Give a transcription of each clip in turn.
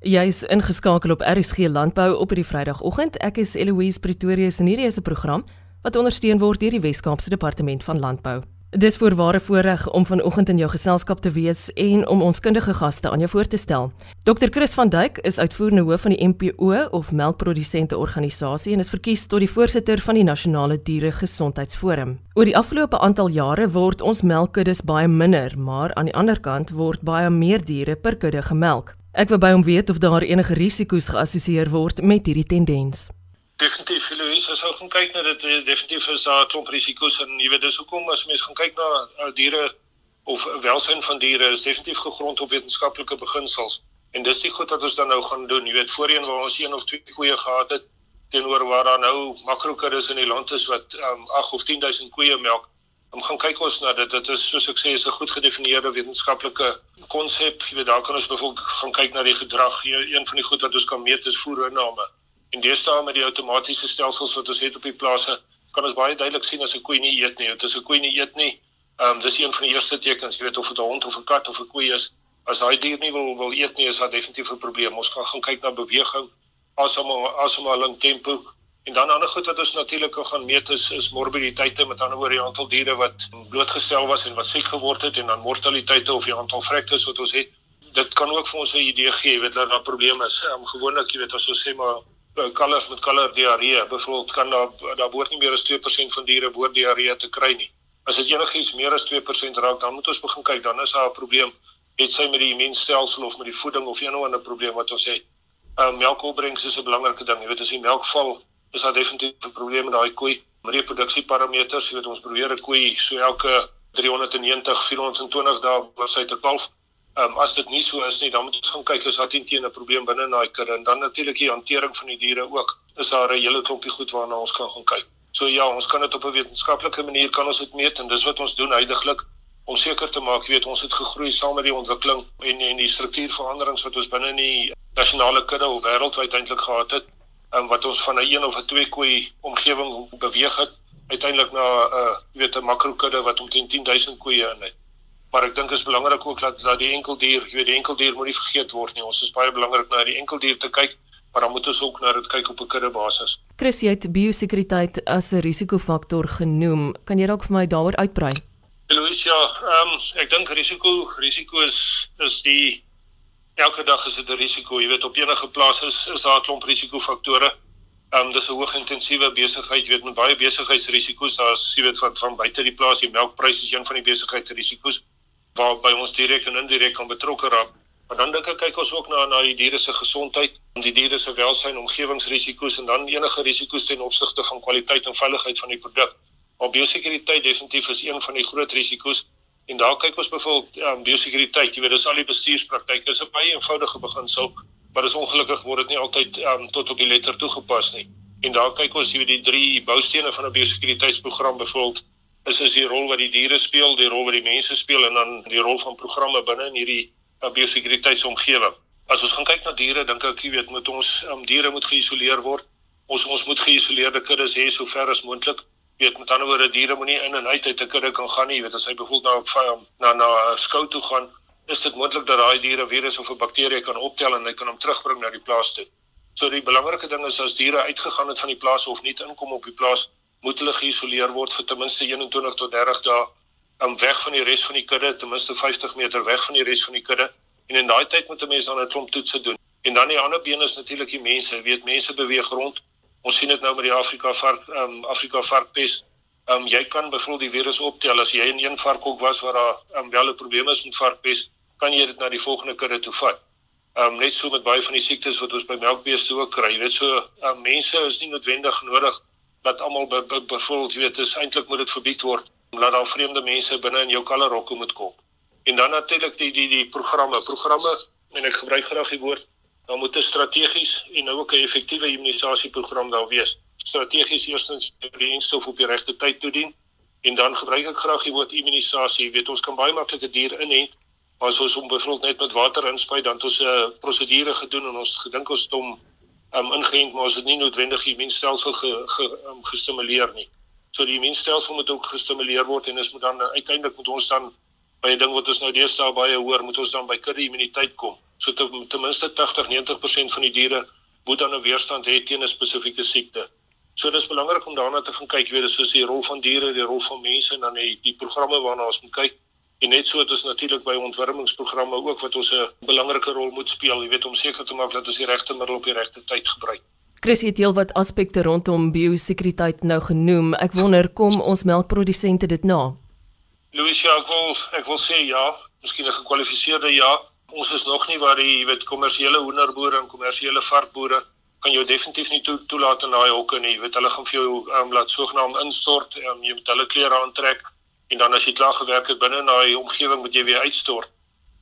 Jy's ingeskakel op RSG Landbou op hierdie Vrydagoggend. Ek is Eloise Pretorius en hierdie is 'n program wat ondersteun word deur die Wes-Kaapse Departement van Landbou. Dis voorware voorreg om vanoggend in jou geselskap te wees en om ons kundige gaste aan jou voor te stel. Dr Chris van Duyk is uitvoerende hoof van die MPO of Melkprodusente Organisasie en is verkies tot die voorsitter van die Nasionale Diere Gesondheidsforum. Oor die afgelope aantal jare word ons melkkuddes baie minder, maar aan die ander kant word baie meer diere per kudde gemelk. Ek wil by hom weet of daar enige risiko's geassosieer word met hierdie tendens. Definitief, Louise, as ons gaan kyk na dit, eh, definitief is daar klomp risiko's en jy weet dis hoekom as mense gaan kyk na uh, diere of welsyn van diere is definitief gegrond op wetenskaplike beginsels. En dis die goed wat ons dan nou gaan doen. Jy weet voorheen waar ons een of twee koeie gehad het teenoor waar daar nou makrokuddes in die land is wat um, 8 of 10000 koeie melk om gaan kyk ons na dit. Dit is soos ek sê is 'n goed gedefinieerde wetenskaplike konsep. Jy weet daar kan ons byvoorbeeld gaan kyk na die gedrag. Een van die goed wat ons kan meet is voerinname en deesdae met die outomatiese stelsels wat ons het op die plase kan ons baie duidelik sien as 'n koei nie eet nie. Dit is 'n koei nie eet nie. Ehm um, dis een van die eerste tekens. Jy weet of dit 'n hond of 'n kat of 'n koei is. As daai dier nie wil wil eet nie is daar definitief 'n probleem. Ons gaan gaan kyk na beweging asemhaling asemhaling tempo En dan ander goed wat ons natuurlik kan gaan meet is is morbiditeite met ander woorde die aantal diere wat blootgestel was en wat siek geword het en dan mortaliteite of die aantal vrektes wat ons het. Dit kan ook vir ons 'n idee gee weet dat daar probleme is. Um, gewoonlik jy weet as ons sê maar eh, kalvers met kalver diarree, byvoorbeeld kan daar daar behoort nie meer as 2% van diere behoort diarree te kry nie. As dit enigiets meer as 2% raak, dan moet ons begin kyk, dan is daar 'n probleem. Het sy met die immuunstelsel of met die voeding of een of ander probleem wat ons het. Um, melkopbrengs is 'n belangrike ding. Jy weet as die melk val, is daar definitief 'n probleem met daai koei reproduksieparameters. Jy weet ons probeer 'n koei so elke 390 420 dae voor sy te kalf. Ehm um, as dit nie so is nie, dan moet ons gaan kyk as daar teen 'n probleem binne in daai kudde en dan natuurlik die hantering van die diere ook. Is daar 'n hele klompie goed waarna ons kan gaan kyk. So ja, ons kan dit op 'n wetenskaplike manier kan ons dit meet en dis wat ons doen heidaglik om seker te maak, weet ons het gegroei saam met die ontwikkeling en en die struktuurveranderings wat ons binne in die nasionale kudde of wêreldwyd eintlik gehad het um, wat ons van 'n een of 'n twee koei omgewing beweeg het uiteindelik na 'n uh, weet 'n makrokudde wat omtrent 10000 koeie in het. Maar ek dink is belangrik ook dat dat die enkeldier, jy weet die enkeldier moet nie vergeet word nie. Ons is baie belangrik na die enkeldier te kyk, maar dan moet ons ook na dit kyk op 'n kudde basis. Chris, jy het biosekuriteit as 'n risikofaktor genoem. Kan jy dalk vir my daaroor uitbrei? Eloisia, ehm um, ek dink risiko risiko is is die elke dag is dit 'n risiko, jy weet op enige plaas is is daar 'n klomp risikofaktore. Ehm um, dis 'n hoogintensiewe besigheid, jy weet met baie besigheidsrisiko's, daar's jy weet van van buite die plaas, die melkpryse is een van die besigheidsrisiko's waar by ons direk en indirek kan betrokke raak. Maar dan dink ek kyk ons ook na na die diere se gesondheid, om die diere se welstand, omgewingsrisiko's en dan enige risiko's ten opsigte van kwaliteit en veiligheid van die produk. Maar biosekuriteit definitief is een van die groot risiko's En daar kyk ons byvoorbeeld ja, biosekuriteit, jy weet, dis al die bestuurspraktyke, dis 'n baie eenvoudige beginsel, maar dis ongelukkig word dit nie altyd um, tot op die letter toegepas nie. En daar kyk ons weet die drie boustene van 'n biosekuriteitsprogram byvoorbeeld is is die rol wat die diere speel, die rol wat die mense speel en dan die rol van programme binne in hierdie uh, biosekuriteitsomgewing. As ons gaan kyk na diere, dink ek jy weet moet ons um, diere moet geïsoleer word. Ons ons moet geïsoleerde kuddes hê so ver as moontlik weet met ander woorde diere moenie in en uit uit 'n kudde kan gaan nie weet as hy byvoorbeeld na na na 'n skou toe gaan is dit moontlik dat daai diere virus of 'n bakterie kan optel en hy kan hom terugbring na die plaas toe. So die belangrike ding is as diere uitgegaan het van die plaas of nie inkom op die plaas moet hulle geïsoleer word vir ten minste 21 tot 30 dae om weg van die res van die kudde ten minste 50 meter weg van die res van die kudde en in daai tyd moet 'n mens dan 'n klomp toetse doen. En dan die ander been is natuurlik die mense weet mense beweeg rond Ons sien dit nou met die Afrika vark ehm um, Afrika varkpes. Ehm um, jy kan byvoorbeeld die virus optel as jy in een varkhok was waar daar ehm um, wel 'n probleem is met varkpes, kan jy dit na die volgende kudde toe vat. Ehm um, net so met baie van die siektes wat ons by melkbeeste ook kry. Jy weet so um, mense is nie noodwendig nodig dat almal byvoorbeeld jy weet is eintlik moet dit verbied word omdat daar vreemde mense binne in jou kallerhokke moet kom. En dan natuurlik die die die programme, programme en ek gebruik graag die woord dan moet 'n strategies en nou ook 'n effektiewe immunisasieprogram daar wees. Strategies eerstens die instof op die regte tyd toedien en dan gebruik ek graag die woord immunisasie. Jy weet ons kan baie maklik 'n dier inent as ons hom byvoorbeeld net met water inspuit dan het ons 'n uh, prosedure gedoen en ons gedink ons het hom um, ingeënt maar ons het nie noodwendig die immuunstelsel ge, ge, um, gestimuleer nie. So die immuunstelsel moet ook gestimuleer word en ons moet dan uiteindelik moet ons dan by 'n ding wat ons nou deesdae baie hoor, moet ons dan by kudde immuniteit kom So ten, ten minste 80-90% van die diere moet dan 'n weerstand hê teen 'n spesifieke siekte. So dis belangrik om daarna te gaan kyk, dis soos die rol van diere, die rol van mense en dan die, die programme waarna ons moet kyk. En net so het ons natuurlik by ontwormingsprogramme ook wat ons 'n belangrike rol moet speel, jy weet, om seker te maak dat ons die regte middel op die regte tyd gebruik. Chris het heel wat aspekte rondom biosekuriteit nou genoem. Ek wonder kom ons melkprodusente dit na? Louis, ja, ek wil ek wil sê ja, miskien 'n gekwalifiseerde ja. Ons is nog nie waar die, jy weet, kommersiële hoenderboere en kommersiële varkboere kan jou definitief nie to, toelaat in daai hokke nie. Jy weet, hulle gaan vir jou um, laat sogenaamd instort, um, jy moet hulle klere aantrek en dan as jy klaar gewerk het binne in daai omgewing moet jy weer uitstort.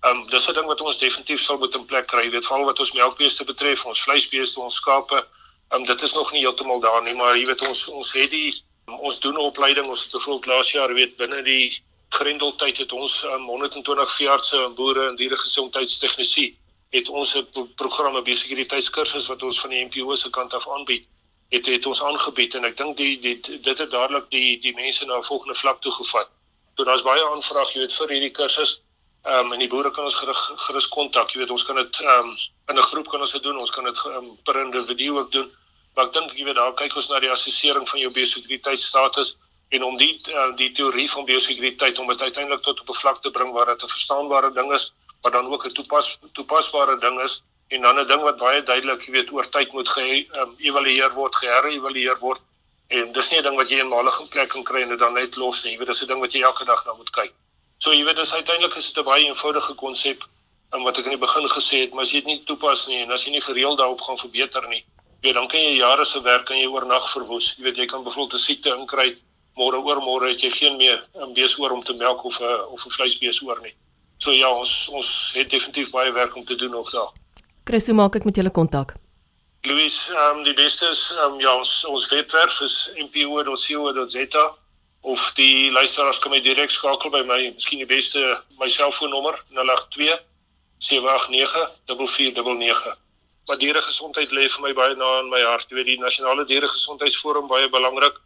Ehm um, dis 'n ding wat ons definitief sal moet in plek kry. Jy weet, veral wat ons melkbeeste betref, ons vleisbeeste, ons skape, Um, dit is nog nie heeltemal daar nie, maar jy weet ons ons het die ons doen opleiding, ons het gevoel laas jaar weet binne die grendeltyd het ons um, 120 veeartse en boere en dieregesondheidstegnisie het ons 'n programme besigheidskursus wat ons van die NPO se kant af aanbied het het ons aangebied en ek dink die, die dit het dadelik die die mense na 'n volgende vlak toe gevat. So daar's baie aanvraag jy weet vir hierdie kursus. Ehm um, en die boere kan ons gerus kontak. Jy weet ons kan dit ehm um, in 'n groep kan ons dit doen. Ons kan dit um, per individu ook doen. Maar ek dink jy weet daar kyk ons na die assessering van jou biosekuriteit en om die uh, die teorie van biosekuriteit om dit uiteindelik tot op 'n vlak te bring waar dit 'n verstaanbare ding is, maar dan ook 'n toepas toepasbare ding is en dan 'n ding wat baie duidelik jy weet oor tyd moet geëvalueer um, word, geherëvalueer word. En dis nie 'n ding wat jy eenmalig in plek kan kry en dit dan net los nie. Jy weet dis 'n ding wat jy elke dag na moet kyk. So jy weet dis uiteindelik is dit 'n baie eenvoudige konsep en wat ek in die begin gesê het, maar as jy dit nie toepas nie en as jy nie gereeld daarop gaan verbeter nie, weet dan kan jy jare se werk kan jy oornag verwoes. Jy weet jy kan byvoorbeeld 'n siekte inkry, môre oor môre het jy geen meer 'n bees oor om te melk of 'n of 'n vleisbees oor nie. So ja, ons ons het definitief baie werk om te doen nog daar. Chris, hoe maak ek met julle kontak? Louis, ehm um, die beste is ehm um, ja, ons ons webwerf is mpo.co.za of die luisteraars kan my direk skakel by my miskien die beste my selfoonnommer 082 789 4499. Maar diere gesondheid lê vir my baie na in my hart. Jy weet die nasionale diere gesondheidsforum baie belangrik.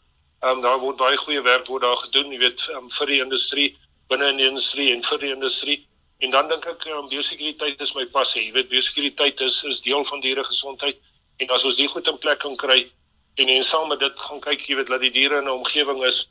Ehm um, daar word baie goeie werk word daar gedoen, jy weet um, vir die industrie, binne in die industrie en vir die industrie. En dan dink ek um, biosekuriteit is my passie. Jy weet biosekuriteit is is deel van diere gesondheid en as ons dit goed in plek kan kry en en saam met dit gaan kyk jy weet dat die diere in 'n omgewing is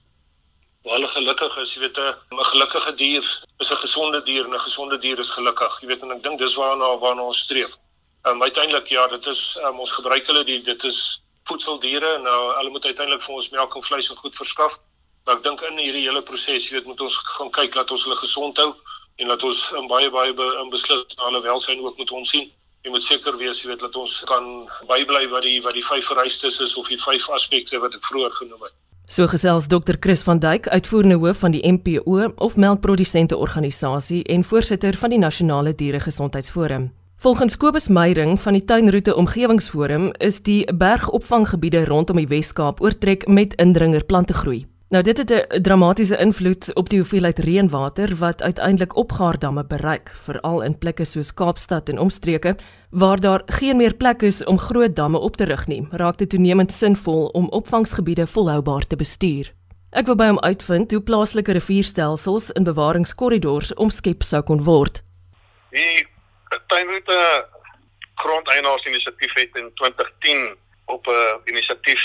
waar hulle gelukkig is, jy weet 'n gelukkige dier is 'n gesonde dier en 'n gesonde dier is gelukkig. Jy weet en ek dink dis waarna waarna ons streef. Ehm um, uiteindelik ja, dit is um, ons gebruik hulle die dit is voedseldiere nou hulle moet uiteindelik vir ons melk en vleis en goed verskaf. Maar ek dink in hierdie hele proses, jy weet, moet ons gaan kyk dat ons hulle gesond hou en dat ons in baie baie be, in besluit na hulle welsyn ook moet ons sien. Jy moet seker wees, jy weet, dat ons kan bybly wat die wat die vyf vereistes is of die vyf aspekte wat ek vroeër genoem het. So gesels Dr Chris van Duyk, uitvoerende hoof van die MPO of Melkprodusente Organisasie en voorsitter van die Nasionale Dieregesondheidsforum. Volgens Kobus Meyring van die Tuinroete Omgewingsforum is die bergopvanggebiede rondom die Wes-Kaap oortrek met indringerplantegroei. Nou dit het 'n dramatiese invloed op die hoeveelheid reënwater wat uiteindelik opgaardamme bereik, veral in plekke soos Kaapstad en omstreke waar daar geen meer plek is om groot damme op te rig nie. Raak dit toenemend sinvol om opvangsgebiede volhoubaar te bestuur. Ek wil by hom uitvind hoe plaaslike rivierstelsels in bewaringskorridors omskep sou kon word. Die tuinroete grondeienaarinisiatief het in 2010 op 'n uh, inisiatief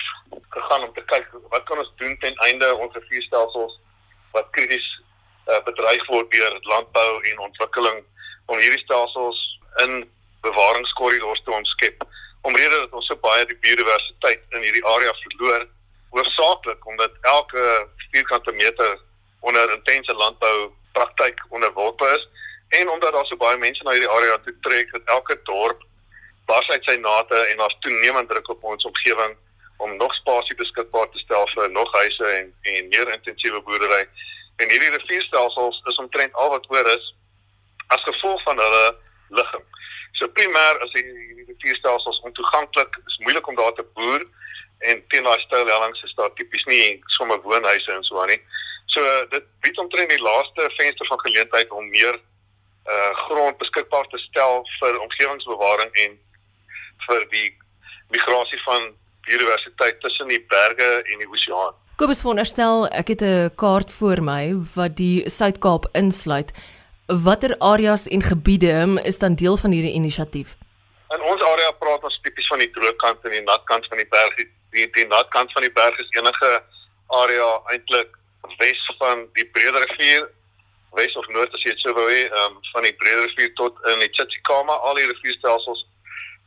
gegaan om te kyk wat kan ons doen ten einde ons rivierstelsels wat krities uh, bedreig word deur landbou en ontwikkeling om hierdie stelsels in bewaringskorridors te omskep. Omrede dat ons so baie die biodiversiteit in hierdie area verloor hoofsaaklik omdat elke vierkante meter onder intense landbou praktyk onderworpe is en omdat daar so baie mense na hierdie area toe trek dat elke dorp bars uit sy nate en daar's toenemend druk op ons omgewing om nog spasie beskikbaar te stel vir nog huise en en meer intensiewe boerdery. En hierdie rivierstelsels is omtrent al wat oor is as gevolg van hulle ligging. So primêr is die rivierstelsels ontoeganklik, is moeilik om daar te boer en teen daai styl hellings is daar tipies nie sommer woonhuise en so aan nie. So dit bied omtrent die laaste venster van geleentheid om meer uh grond beskikbaar te stel vir omgewingsbewaring en vir die migrasie van biodiversiteit tussen die berge en die oseaan. Kobus veronderstel ek het 'n kaart voor my wat die Suid-Kaap insluit. Watter areas en gebiede is dan deel van hierdie inisiatief? In ons area praat ons tipies van die droogkant en die natkant van die berg. Die die natkant van die berg is enige area eintlik wes van die Brederrivier, wes of noord as jy dit sou wou hê, um, van die Brederrivier tot in die Tsitsikamma, al die rivierstelsels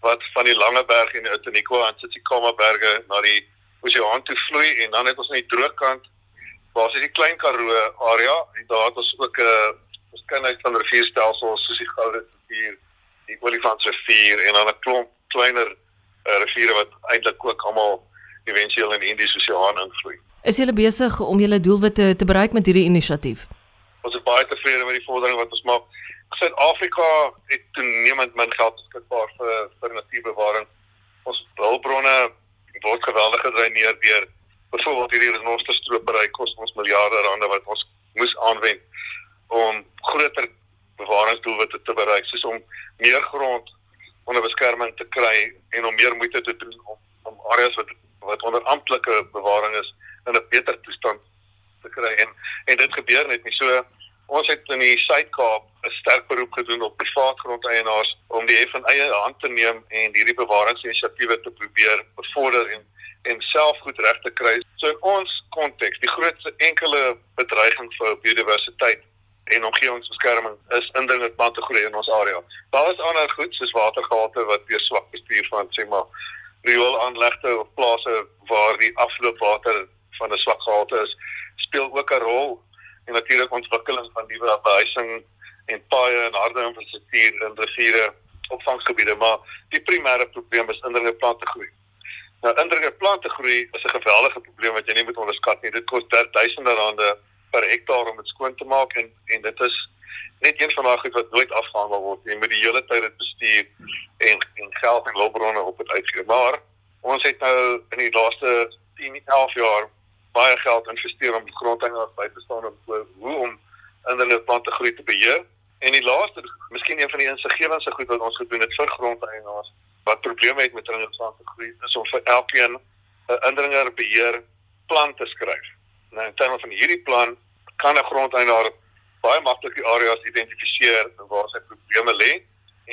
wat van die Langeberg en die Outeniqua en Tsitsikamma berge na die oseaan toe vloei en dan het ons aan die droogkant waar is die Klein Karoo area en daar het ons ook 'n uh, uit van rivierstelsels soos die Goue rivier, die Olifantsrivier en dan 'n klomp kleiner uh, riviere wat eintlik ook almal éventueel in die Indiese Oseaan invloei. Is julle besig om julle doelwitte te bereik met hierdie inisiatief? Ons is baie tevrede met die vordering wat ons maak. Suid-Afrika het toenemend min geld beskikbaar vir vir natuurbewaring. Ons hulpbronne word geweldig gedreineer deur byvoorbeeld hierdie renosterstropery kos ons miljarde rande wat ons moes aanwend om groter bewaringsdoelwitte te bereik, soos om meer grond onder beskerming te kry en om meer moeite te doen om om areas wat wat onder amptelike bewaring is in 'n beter toestand te kry en en dit gebeur net nie so ons het in die Suid-Kaap 'n sterk beroep gedoen op privaat grondeienaars om die hef in eie hand te neem en hierdie bewaringsinisiatiewe te probeer bevorder en en self goed reg te kry. So in ons konteks, die grootste enkele bedreiging vir biodiversiteit en omgewingsbeskerming is indringend plante groei in ons area. Daar is ander goed soos watergate wat weer swak bestuur van sê maar rioolaanlegte of plase waar die afloopwater van 'n swak gehalte is, speel ook 'n rol en natuurlik ontwikkeling van nuwe behuising en paaie en harde infrastruktuur in riviere opvangsgebiede, maar die primêre probleem is indringende plante groei. Nou indringende plante groei is 'n geweldige probleem wat jy nie moet onderskat nie. Dit kos duisende rande per hektaar om dit skoon te maak en en dit is net een van daai goed wat nooit afgehandel word nie. Jy moet die hele tyd dit bestuur en en geld en hulpbronne op dit uitgee. Maar ons het nou in die laaste 10, 11 jaar baie geld investeer om grondeienaars by te staan om hoe om inderdaad plante groei te beheer. En die laaste, miskien een van die insiggewendste goed wat ons gedoen het vir grondeienaars wat probleme het met inderdaad plante groei, is om vir elkeen 'n indringer beheer plan te skryf. Nou in terme van hierdie plan kan 'n grondeienaar baie maklik die areas identifiseer waar sy probleme lê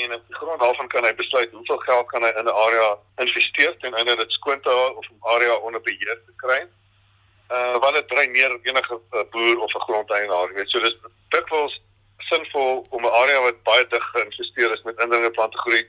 en op grond daarvan kan hy besluit hoeveel geld kan hy in 'n area investeer ten einde dit skoon te hou of 'n area onder beheer te kry. Uh wat dit dryf meer enige uh, boer of 'n grondeienaar, weet so dis dikwels sinvol om 'n area wat baie dig geïnvesteer is met indringende plante groei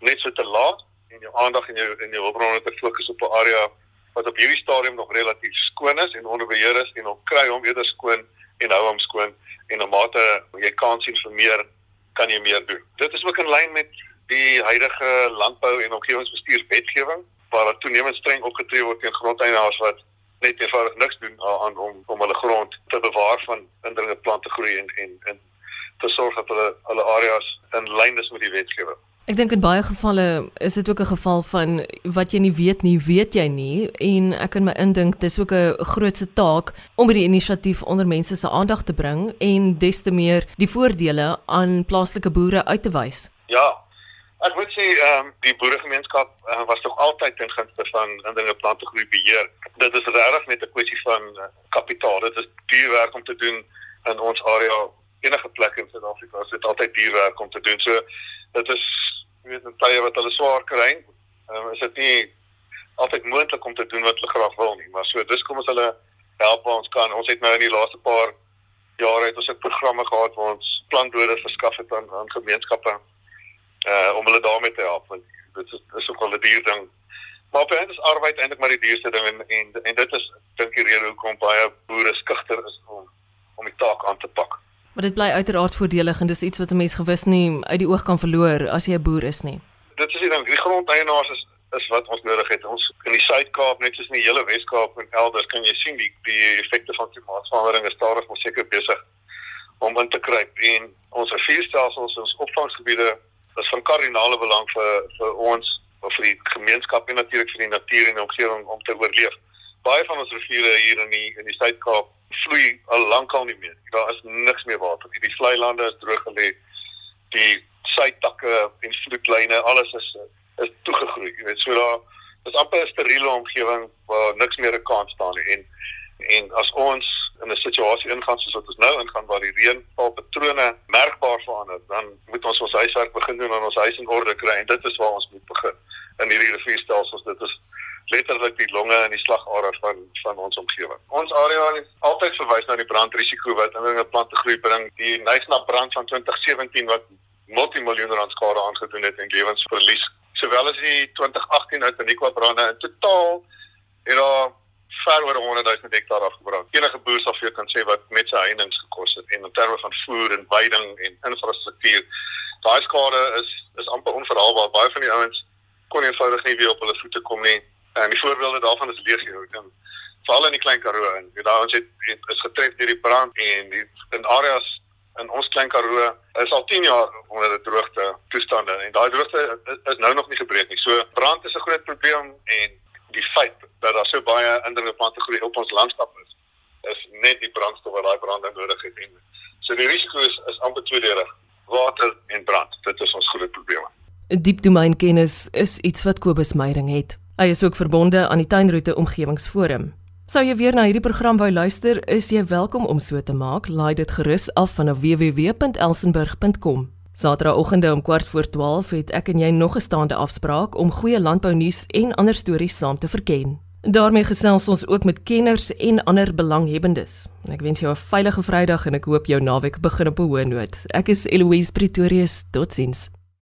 net so te laat en jou aandag en jou en jou hulpbronne te fokus op 'n area wat op hierdie stadium nog relatief skoon is en onder beheer is en om kry hom eerder skoon en hou hom skoon en na mate jy kan sien vir meer kan jy meer doen. Dit is ook in lyn met die huidige landbou en omgewingsbestuurswetgewing waar daar toenemend streng opgetree word teen grondeienaars wat net eenvoudig niks doen aan om om hulle grond te bewaar van indringende plante groei en en en te sorg dat hulle hulle areas in lyn is met die wetgewing. Ek dink in baie gevalle is dit ook 'n geval van wat jy nie weet nie, weet jy nie en ek kan my indink dis ook 'n grootse taak om hierdie inisiatief onder mense se aandag te bring en des te meer die voordele aan plaaslike boere uit te wys. Ja. Ek moet sê ehm um, die boeregemeenskap uh, was tog altyd ten gunste van indringe plante groei beheer. Dit is regtig net 'n kwessie van uh, kapitaal. Dit is duur werk om te doen in ons area enige plek in Suid-Afrika. Dit is altyd duur werk om te doen. So dit is weet in tye wat hulle swaar kry, um, is dit nie altyd moontlik om te doen wat hulle graag wil nie, maar so dis kom ons hulle help waar ons kan. Ons het nou in die laaste paar jare het ons 'n programme gehad waar ons plantdoders verskaf het aan aan gemeenskappe uh om hulle daarmee te help want dit is is ook al 'n duur ding. Maar op eintlik is arbeid eintlik maar die duurste ding en en en dit is dink die rede hoekom baie boere skugter is om om die taak aan te pak. Maar dit bly uiteraard voordelig en dis iets wat 'n mens gewis nie uit die oog kan verloor as jy 'n boer is nie. Dit is dan die grondeienaars is is wat ons nodig het. Ons in die Suid-Kaap net soos in die hele Wes-Kaap en elders kan jy sien die die effekte van klimaatsverandering is stadig maar seker besig om in te kruip en ons rivierstelsels ons opvangsgebiede is van kardinale belang vir vir ons of vir die gemeenskap en natuurlik vir die natuur en die omgewing om te oorleef. Baie van ons riviere hier in die in die Suid-Kaap vloei al lankal nie meer. Daar is niks meer water. Die vlei lande is droog gelê. Die sytakke en vloedlyne, alles is is toegegroei. Jy weet, so daar is amper 'n steriele omgewing waar niks meer 'n kans staan nie. En en as ons in 'n situasie ingaan soos wat ons nou ingaan waar die reënvalpatrone merkbaar verander, dan moet ons ons huiswerk begin doen en ons huis in orde kry en dit is waar ons moet begin in hierdie rivierstelsels. Dit is letterlik die longe en die slagareas van van ons omgewing. Ons area het altyd verwys na die brandrisiko wat in 'n plante groei bring. Die Nysna brand van 2017 wat multimiljoen rand skade aangedoen het en lewensverlies, sowel as die 2018 Outeniqua brande in totaal het daar ver oor 100 000 hektaar afgebrand. Enige boer sal vir jou kan sê wat met sy heininge gekos het en in terme van voer en veiding en infrastruktuur. Daai skade is is amper onverhaalbaar. Baie van die ouens kon eenvoudig nie weer op hulle voete kom nie. En die voorbeelde daarvan is legio. Ek kan veral in die klein Karoo en daar ons het, het is getref deur die brand en die in areas in ons klein Karoo is al 10 jaar onder 'n droogte toestande en daai droogte is, is nou nog nie gebreek nie. So brand is 'n groot probleem en die feit dat daar so baie indringende plante groei op ons landskap is is net die brandstof wat daai brande nodig het en so die risiko is is amper tweeledig water en brand dit is ons groot probleme Diep domeinkennis is iets wat Kobus Meyering het Hy is ook verbonde aan die Tuinroete Omgewingsforum. Sou jy weer na hierdie program wou luister, is jy welkom om so te maak. Laai dit gerus af van www.elsenburg.com. Saterdagoggende om kwart voor 12 het ek en jy nog 'n staande afspraak om goeie landbounuus en ander stories saam te verken. daarmee gesels ons ook met kenners en ander belanghebbendes. Ek wens jou 'n veilige Vrydag en ek hoop jou naweek begin op 'n hoë noot. Ek is Eloise Pretorius. Totsiens.